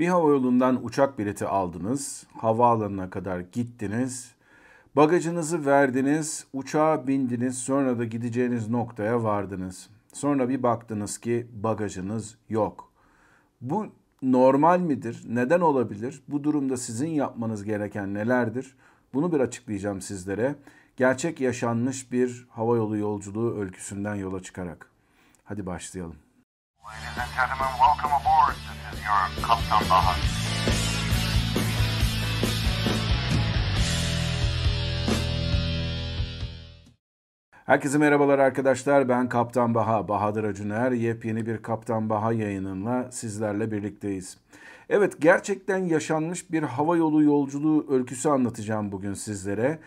Bir havayolundan uçak bileti aldınız, havaalanına kadar gittiniz, bagajınızı verdiniz, uçağa bindiniz, sonra da gideceğiniz noktaya vardınız. Sonra bir baktınız ki bagajınız yok. Bu normal midir? Neden olabilir? Bu durumda sizin yapmanız gereken nelerdir? Bunu bir açıklayacağım sizlere. Gerçek yaşanmış bir havayolu yolculuğu öyküsünden yola çıkarak. Hadi başlayalım. Ladies and gentlemen, welcome aboard. This is your Kaptan Baha. Herkese merhabalar arkadaşlar. Ben Kaptan Baha, Bahadır Acuner. Yepyeni bir Kaptan Baha yayınınla sizlerle birlikteyiz. Evet, gerçekten yaşanmış bir hava yolu yolculuğu öyküsü anlatacağım bugün sizlere.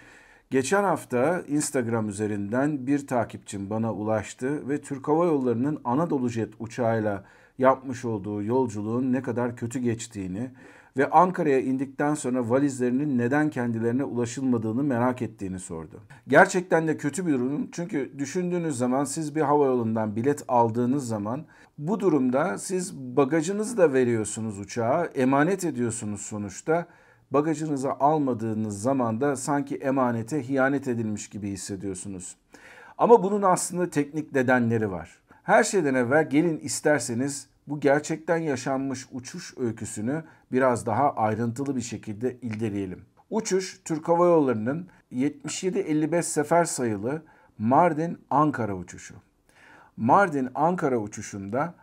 Geçen hafta Instagram üzerinden bir takipçim bana ulaştı ve Türk Hava Yolları'nın Anadolu Jet uçağıyla yapmış olduğu yolculuğun ne kadar kötü geçtiğini ve Ankara'ya indikten sonra valizlerinin neden kendilerine ulaşılmadığını merak ettiğini sordu. Gerçekten de kötü bir durum çünkü düşündüğünüz zaman siz bir hava yolundan bilet aldığınız zaman bu durumda siz bagajınızı da veriyorsunuz uçağa, emanet ediyorsunuz sonuçta bagajınızı almadığınız zaman da sanki emanete ihanet edilmiş gibi hissediyorsunuz. Ama bunun aslında teknik nedenleri var. Her şeyden evvel gelin isterseniz bu gerçekten yaşanmış uçuş öyküsünü biraz daha ayrıntılı bir şekilde irdeleyelim. Uçuş Türk Hava Yolları'nın 77-55 sefer sayılı Mardin-Ankara uçuşu. Mardin-Ankara uçuşunda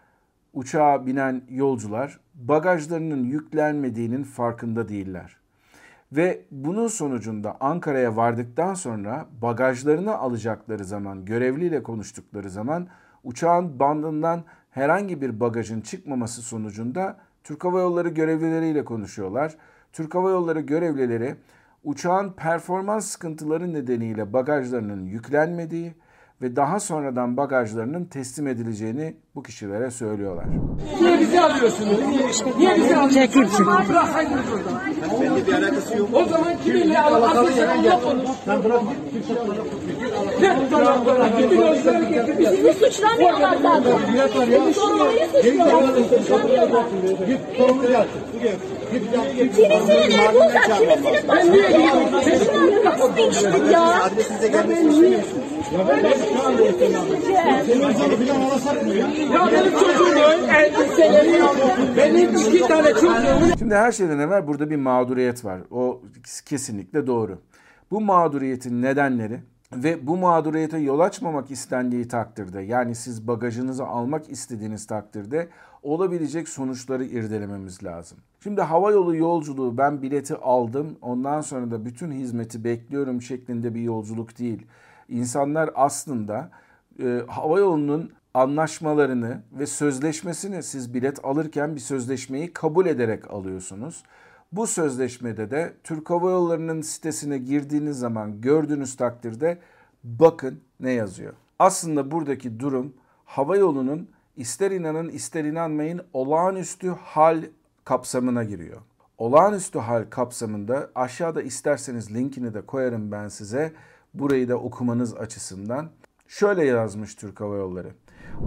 uçağa binen yolcular bagajlarının yüklenmediğinin farkında değiller. Ve bunun sonucunda Ankara'ya vardıktan sonra bagajlarını alacakları zaman, görevliyle konuştukları zaman uçağın bandından herhangi bir bagajın çıkmaması sonucunda Türk Hava Yolları görevlileriyle konuşuyorlar. Türk Hava Yolları görevlileri uçağın performans sıkıntıları nedeniyle bagajlarının yüklenmediği ve daha sonradan bagajlarının teslim edileceğini bu kişilere söylüyorlar. Niye bizi alıyorsunuz? Niye bizi alıyorsunuz? Bıraksaydınız orada. Benimle bir alakası yok. O zaman kiminle alakası yok? Sen bırak git. Ne bırak bırak. Gidin özleri getir. Bizi suçlamıyorlar zaten. Sormayı suçluyorlar. Git sorumlu gelsin. Kimisinin uzak, kimisinin başka evi. Çeşitli nasıl değiştik ya? Adresinize gelmek istemiyorsunuz. Senin sana filan alasak mı ya? Ya benim çocuğumun elbiseleri benim iki tane çocuğumun Şimdi her şeyden evvel burada bir mağduriyet var. O kesinlikle doğru. Bu mağduriyetin nedenleri ve bu mağduriyete yol açmamak istendiği takdirde yani siz bagajınızı almak istediğiniz takdirde olabilecek sonuçları irdelememiz lazım. Şimdi hava yolu yolculuğu ben bileti aldım ondan sonra da bütün hizmeti bekliyorum şeklinde bir yolculuk değil. İnsanlar aslında e, hava yolunun anlaşmalarını ve sözleşmesini siz bilet alırken bir sözleşmeyi kabul ederek alıyorsunuz. Bu sözleşmede de Türk Hava Yolları'nın sitesine girdiğiniz zaman gördüğünüz takdirde bakın ne yazıyor. Aslında buradaki durum hava yolunun ister inanın ister inanmayın olağanüstü hal kapsamına giriyor. Olağanüstü hal kapsamında aşağıda isterseniz linkini de koyarım ben size. Burayı da okumanız açısından. Şöyle yazmış Türk Hava Yolları.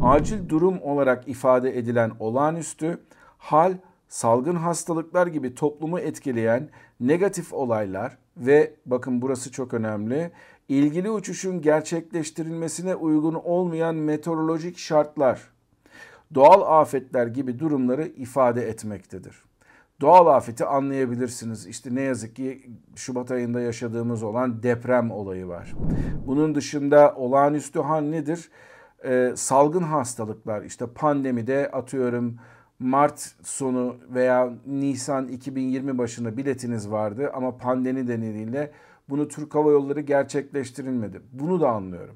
Acil durum olarak ifade edilen olağanüstü hal salgın hastalıklar gibi toplumu etkileyen negatif olaylar ve bakın burası çok önemli. ilgili uçuşun gerçekleştirilmesine uygun olmayan meteorolojik şartlar, doğal afetler gibi durumları ifade etmektedir. Doğal afeti anlayabilirsiniz. İşte ne yazık ki Şubat ayında yaşadığımız olan deprem olayı var. Bunun dışında olağanüstü hal nedir? Ee, salgın hastalıklar işte pandemide atıyorum Mart sonu veya Nisan 2020 başında biletiniz vardı ama pandemi nedeniyle bunu Türk Hava Yolları gerçekleştirilmedi. Bunu da anlıyorum.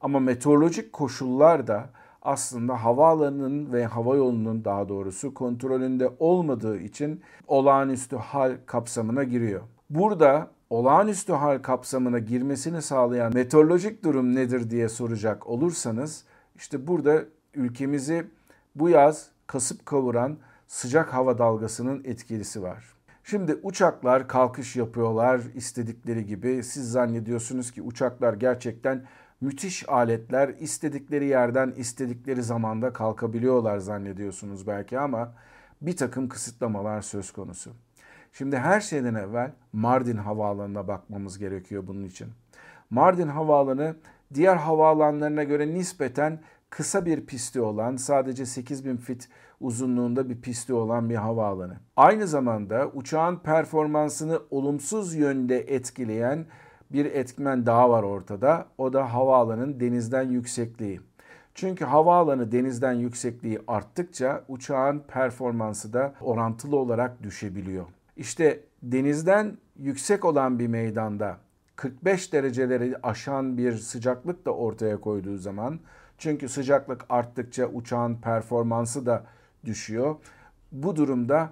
Ama meteorolojik koşullar da aslında havaalanının ve hava yolunun daha doğrusu kontrolünde olmadığı için olağanüstü hal kapsamına giriyor. Burada olağanüstü hal kapsamına girmesini sağlayan meteorolojik durum nedir diye soracak olursanız işte burada ülkemizi bu yaz kasıp kavuran sıcak hava dalgasının etkilisi var. Şimdi uçaklar kalkış yapıyorlar istedikleri gibi. Siz zannediyorsunuz ki uçaklar gerçekten müthiş aletler. istedikleri yerden istedikleri zamanda kalkabiliyorlar zannediyorsunuz belki ama bir takım kısıtlamalar söz konusu. Şimdi her şeyden evvel Mardin Havaalanı'na bakmamız gerekiyor bunun için. Mardin Havaalanı diğer havaalanlarına göre nispeten kısa bir pisti olan, sadece 8000 fit uzunluğunda bir pisti olan bir havaalanı. Aynı zamanda uçağın performansını olumsuz yönde etkileyen bir etmen daha var ortada. O da havaalanın denizden yüksekliği. Çünkü havaalanı denizden yüksekliği arttıkça uçağın performansı da orantılı olarak düşebiliyor. İşte denizden yüksek olan bir meydanda 45 dereceleri aşan bir sıcaklık da ortaya koyduğu zaman çünkü sıcaklık arttıkça uçağın performansı da düşüyor. Bu durumda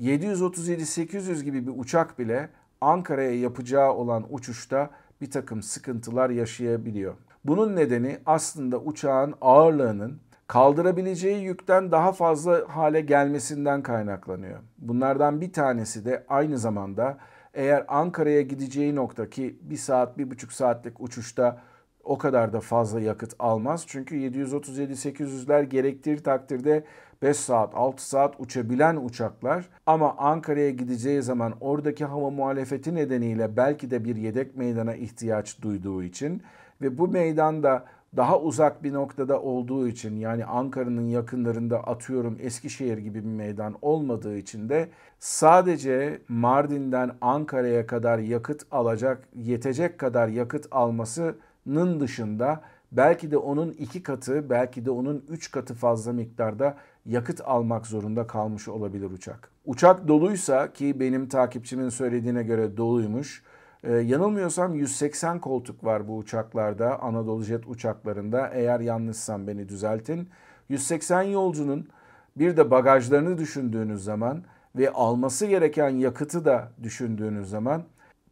737-800 gibi bir uçak bile Ankara'ya yapacağı olan uçuşta bir takım sıkıntılar yaşayabiliyor. Bunun nedeni aslında uçağın ağırlığının kaldırabileceği yükten daha fazla hale gelmesinden kaynaklanıyor. Bunlardan bir tanesi de aynı zamanda eğer Ankara'ya gideceği nokta ki bir saat, bir buçuk saatlik uçuşta o kadar da fazla yakıt almaz. Çünkü 737-800'ler gerektiği takdirde 5 saat, 6 saat uçabilen uçaklar. Ama Ankara'ya gideceği zaman oradaki hava muhalefeti nedeniyle belki de bir yedek meydana ihtiyaç duyduğu için ve bu meydanda daha uzak bir noktada olduğu için yani Ankara'nın yakınlarında atıyorum Eskişehir gibi bir meydan olmadığı için de sadece Mardin'den Ankara'ya kadar yakıt alacak, yetecek kadar yakıt almasının dışında belki de onun iki katı, belki de onun üç katı fazla miktarda yakıt almak zorunda kalmış olabilir uçak. Uçak doluysa ki benim takipçimin söylediğine göre doluymuş ee, yanılmıyorsam 180 koltuk var bu uçaklarda, Anadolu Jet uçaklarında. Eğer yanlışsam beni düzeltin. 180 yolcunun bir de bagajlarını düşündüğünüz zaman ve alması gereken yakıtı da düşündüğünüz zaman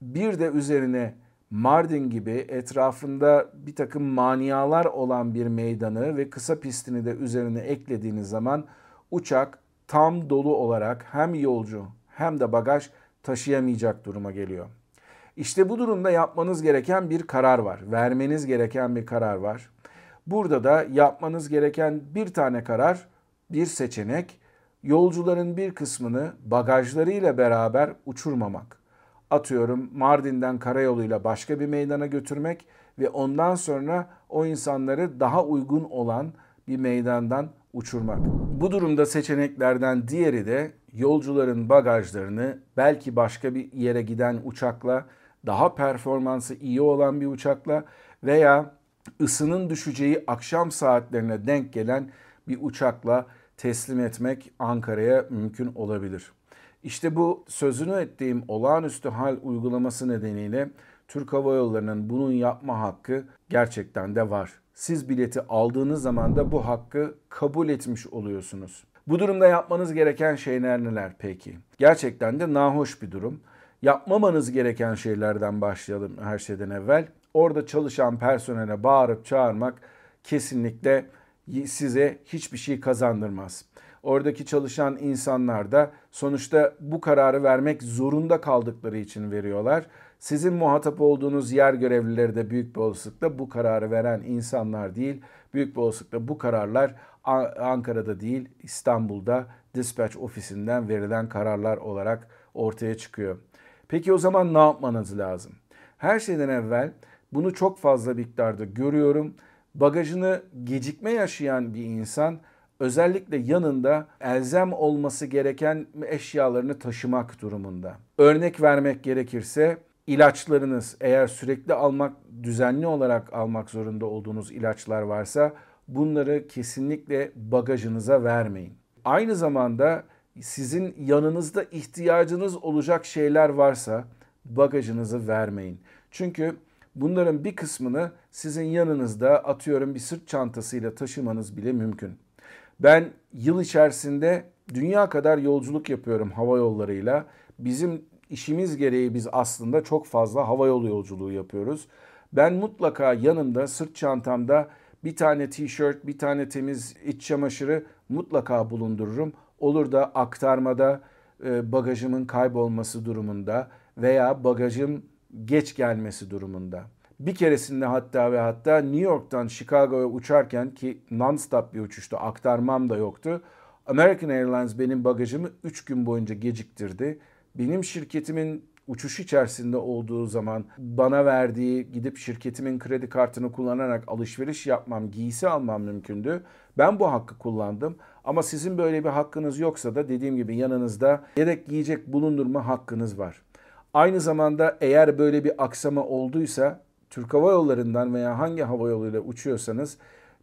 bir de üzerine Mardin gibi etrafında bir takım manialar olan bir meydanı ve kısa pistini de üzerine eklediğiniz zaman uçak tam dolu olarak hem yolcu hem de bagaj taşıyamayacak duruma geliyor. İşte bu durumda yapmanız gereken bir karar var. Vermeniz gereken bir karar var. Burada da yapmanız gereken bir tane karar, bir seçenek yolcuların bir kısmını bagajlarıyla beraber uçurmamak. Atıyorum Mardin'den karayoluyla başka bir meydana götürmek ve ondan sonra o insanları daha uygun olan bir meydandan uçurmak. Bu durumda seçeneklerden diğeri de yolcuların bagajlarını belki başka bir yere giden uçakla daha performansı iyi olan bir uçakla veya ısının düşeceği akşam saatlerine denk gelen bir uçakla teslim etmek Ankara'ya mümkün olabilir. İşte bu sözünü ettiğim olağanüstü hal uygulaması nedeniyle Türk Hava Yolları'nın bunun yapma hakkı gerçekten de var. Siz bileti aldığınız zaman da bu hakkı kabul etmiş oluyorsunuz. Bu durumda yapmanız gereken şeyler neler peki? Gerçekten de nahoş bir durum yapmamanız gereken şeylerden başlayalım her şeyden evvel. Orada çalışan personele bağırıp çağırmak kesinlikle size hiçbir şey kazandırmaz. Oradaki çalışan insanlar da sonuçta bu kararı vermek zorunda kaldıkları için veriyorlar. Sizin muhatap olduğunuz yer görevlileri de büyük bir olasılıkla bu kararı veren insanlar değil. Büyük bir olasılıkla bu kararlar Ankara'da değil İstanbul'da dispatch ofisinden verilen kararlar olarak ortaya çıkıyor. Peki o zaman ne yapmanız lazım? Her şeyden evvel bunu çok fazla miktarda görüyorum. Bagajını gecikme yaşayan bir insan özellikle yanında elzem olması gereken eşyalarını taşımak durumunda. Örnek vermek gerekirse ilaçlarınız eğer sürekli almak, düzenli olarak almak zorunda olduğunuz ilaçlar varsa bunları kesinlikle bagajınıza vermeyin. Aynı zamanda sizin yanınızda ihtiyacınız olacak şeyler varsa bagajınızı vermeyin. Çünkü bunların bir kısmını sizin yanınızda atıyorum bir sırt çantasıyla taşımanız bile mümkün. Ben yıl içerisinde dünya kadar yolculuk yapıyorum hava yollarıyla. Bizim işimiz gereği biz aslında çok fazla hava yolu yolculuğu yapıyoruz. Ben mutlaka yanımda sırt çantamda bir tane tişört, bir tane temiz iç çamaşırı mutlaka bulundururum. Olur da aktarmada e, bagajımın kaybolması durumunda veya bagajım geç gelmesi durumunda. Bir keresinde hatta ve hatta New York'tan Chicago'ya uçarken ki non-stop bir uçuştu, aktarmam da yoktu. American Airlines benim bagajımı 3 gün boyunca geciktirdi. Benim şirketimin uçuş içerisinde olduğu zaman bana verdiği gidip şirketimin kredi kartını kullanarak alışveriş yapmam, giysi almam mümkündü. Ben bu hakkı kullandım. Ama sizin böyle bir hakkınız yoksa da dediğim gibi yanınızda yedek giyecek bulundurma hakkınız var. Aynı zamanda eğer böyle bir aksama olduysa Türk Hava Yolları'ndan veya hangi hava yoluyla uçuyorsanız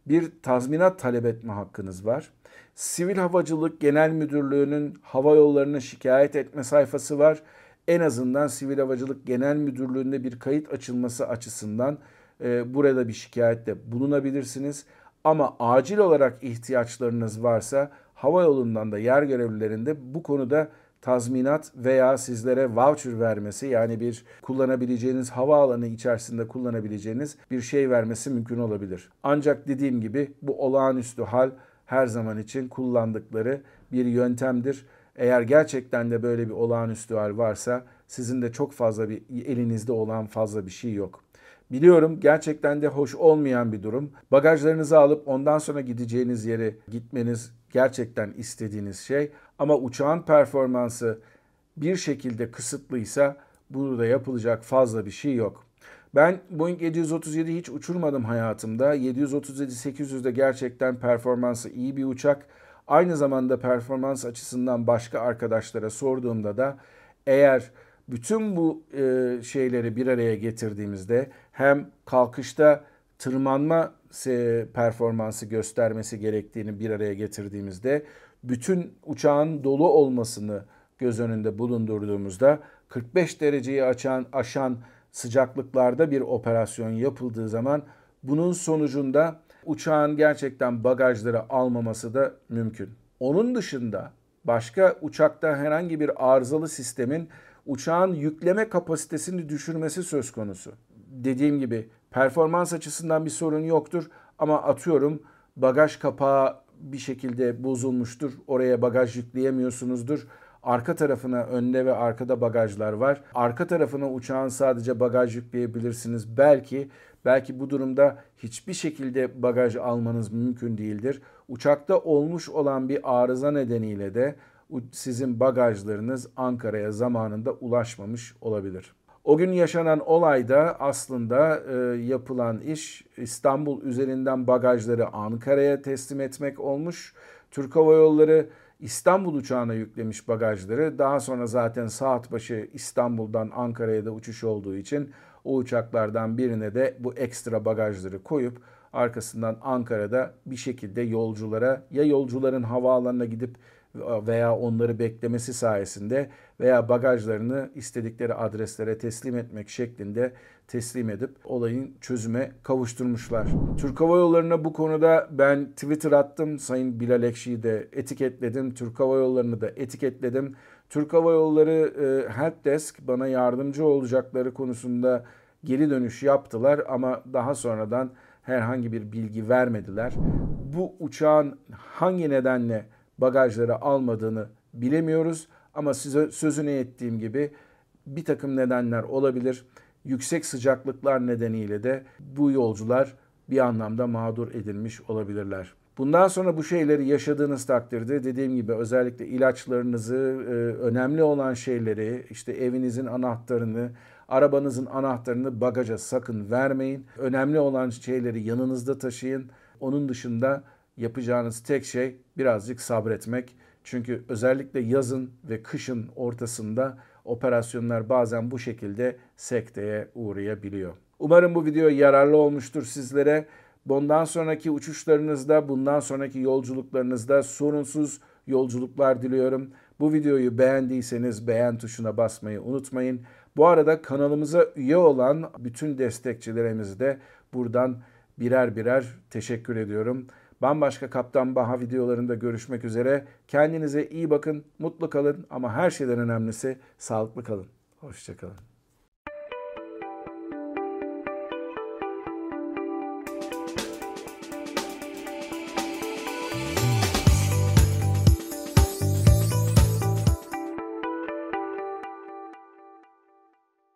bir tazminat talep etme hakkınız var. Sivil Havacılık Genel Müdürlüğü'nün hava yollarına şikayet etme sayfası var. En azından Sivil Havacılık Genel Müdürlüğü'nde bir kayıt açılması açısından e, burada bir şikayette bulunabilirsiniz. Ama acil olarak ihtiyaçlarınız varsa hava yolundan da yer görevlilerinde bu konuda tazminat veya sizlere voucher vermesi yani bir kullanabileceğiniz havaalanı içerisinde kullanabileceğiniz bir şey vermesi mümkün olabilir. Ancak dediğim gibi bu olağanüstü hal her zaman için kullandıkları bir yöntemdir. Eğer gerçekten de böyle bir olağanüstü hal varsa sizin de çok fazla bir elinizde olan fazla bir şey yok. Biliyorum gerçekten de hoş olmayan bir durum. Bagajlarınızı alıp ondan sonra gideceğiniz yere gitmeniz gerçekten istediğiniz şey. Ama uçağın performansı bir şekilde kısıtlıysa burada yapılacak fazla bir şey yok. Ben Boeing 737 hiç uçurmadım hayatımda. 737-800'de gerçekten performansı iyi bir uçak. Aynı zamanda performans açısından başka arkadaşlara sorduğumda da eğer bütün bu e, şeyleri bir araya getirdiğimizde hem kalkışta tırmanma performansı göstermesi gerektiğini bir araya getirdiğimizde bütün uçağın dolu olmasını göz önünde bulundurduğumuzda 45 dereceyi açan aşan sıcaklıklarda bir operasyon yapıldığı zaman bunun sonucunda uçağın gerçekten bagajları almaması da mümkün. Onun dışında başka uçakta herhangi bir arızalı sistemin uçağın yükleme kapasitesini düşürmesi söz konusu. Dediğim gibi performans açısından bir sorun yoktur ama atıyorum bagaj kapağı bir şekilde bozulmuştur. Oraya bagaj yükleyemiyorsunuzdur. Arka tarafına önde ve arkada bagajlar var. Arka tarafına uçağın sadece bagaj yükleyebilirsiniz. Belki belki bu durumda hiçbir şekilde bagaj almanız mümkün değildir. Uçakta olmuş olan bir arıza nedeniyle de sizin bagajlarınız Ankara'ya zamanında ulaşmamış olabilir. O gün yaşanan olayda aslında e, yapılan iş İstanbul üzerinden bagajları Ankara'ya teslim etmek olmuş. Türk Hava Yolları İstanbul uçağına yüklemiş bagajları. Daha sonra zaten saat başı İstanbul'dan Ankara'ya da uçuş olduğu için o uçaklardan birine de bu ekstra bagajları koyup arkasından Ankara'da bir şekilde yolculara ya yolcuların havaalanına gidip veya onları beklemesi sayesinde veya bagajlarını istedikleri adreslere teslim etmek şeklinde teslim edip olayın çözüme kavuşturmuşlar. Türk Hava Yolları'na bu konuda ben Twitter attım. Sayın Bilal Ekşi'yi de etiketledim. Türk Hava Yolları'nı da etiketledim. Türk Hava Yolları e, Helpdesk bana yardımcı olacakları konusunda geri dönüş yaptılar ama daha sonradan herhangi bir bilgi vermediler. Bu uçağın hangi nedenle bagajları almadığını bilemiyoruz. Ama size sözünü ettiğim gibi bir takım nedenler olabilir. Yüksek sıcaklıklar nedeniyle de bu yolcular bir anlamda mağdur edilmiş olabilirler. Bundan sonra bu şeyleri yaşadığınız takdirde dediğim gibi özellikle ilaçlarınızı, e, önemli olan şeyleri, işte evinizin anahtarını, arabanızın anahtarını bagaja sakın vermeyin. Önemli olan şeyleri yanınızda taşıyın. Onun dışında yapacağınız tek şey birazcık sabretmek. Çünkü özellikle yazın ve kışın ortasında operasyonlar bazen bu şekilde sekteye uğrayabiliyor. Umarım bu video yararlı olmuştur sizlere. Bundan sonraki uçuşlarınızda, bundan sonraki yolculuklarınızda sorunsuz yolculuklar diliyorum. Bu videoyu beğendiyseniz beğen tuşuna basmayı unutmayın. Bu arada kanalımıza üye olan bütün destekçilerimize de buradan birer birer teşekkür ediyorum. Bambaşka Kaptan Baha videolarında görüşmek üzere. Kendinize iyi bakın, mutlu kalın ama her şeyden önemlisi sağlıklı kalın. Hoşçakalın.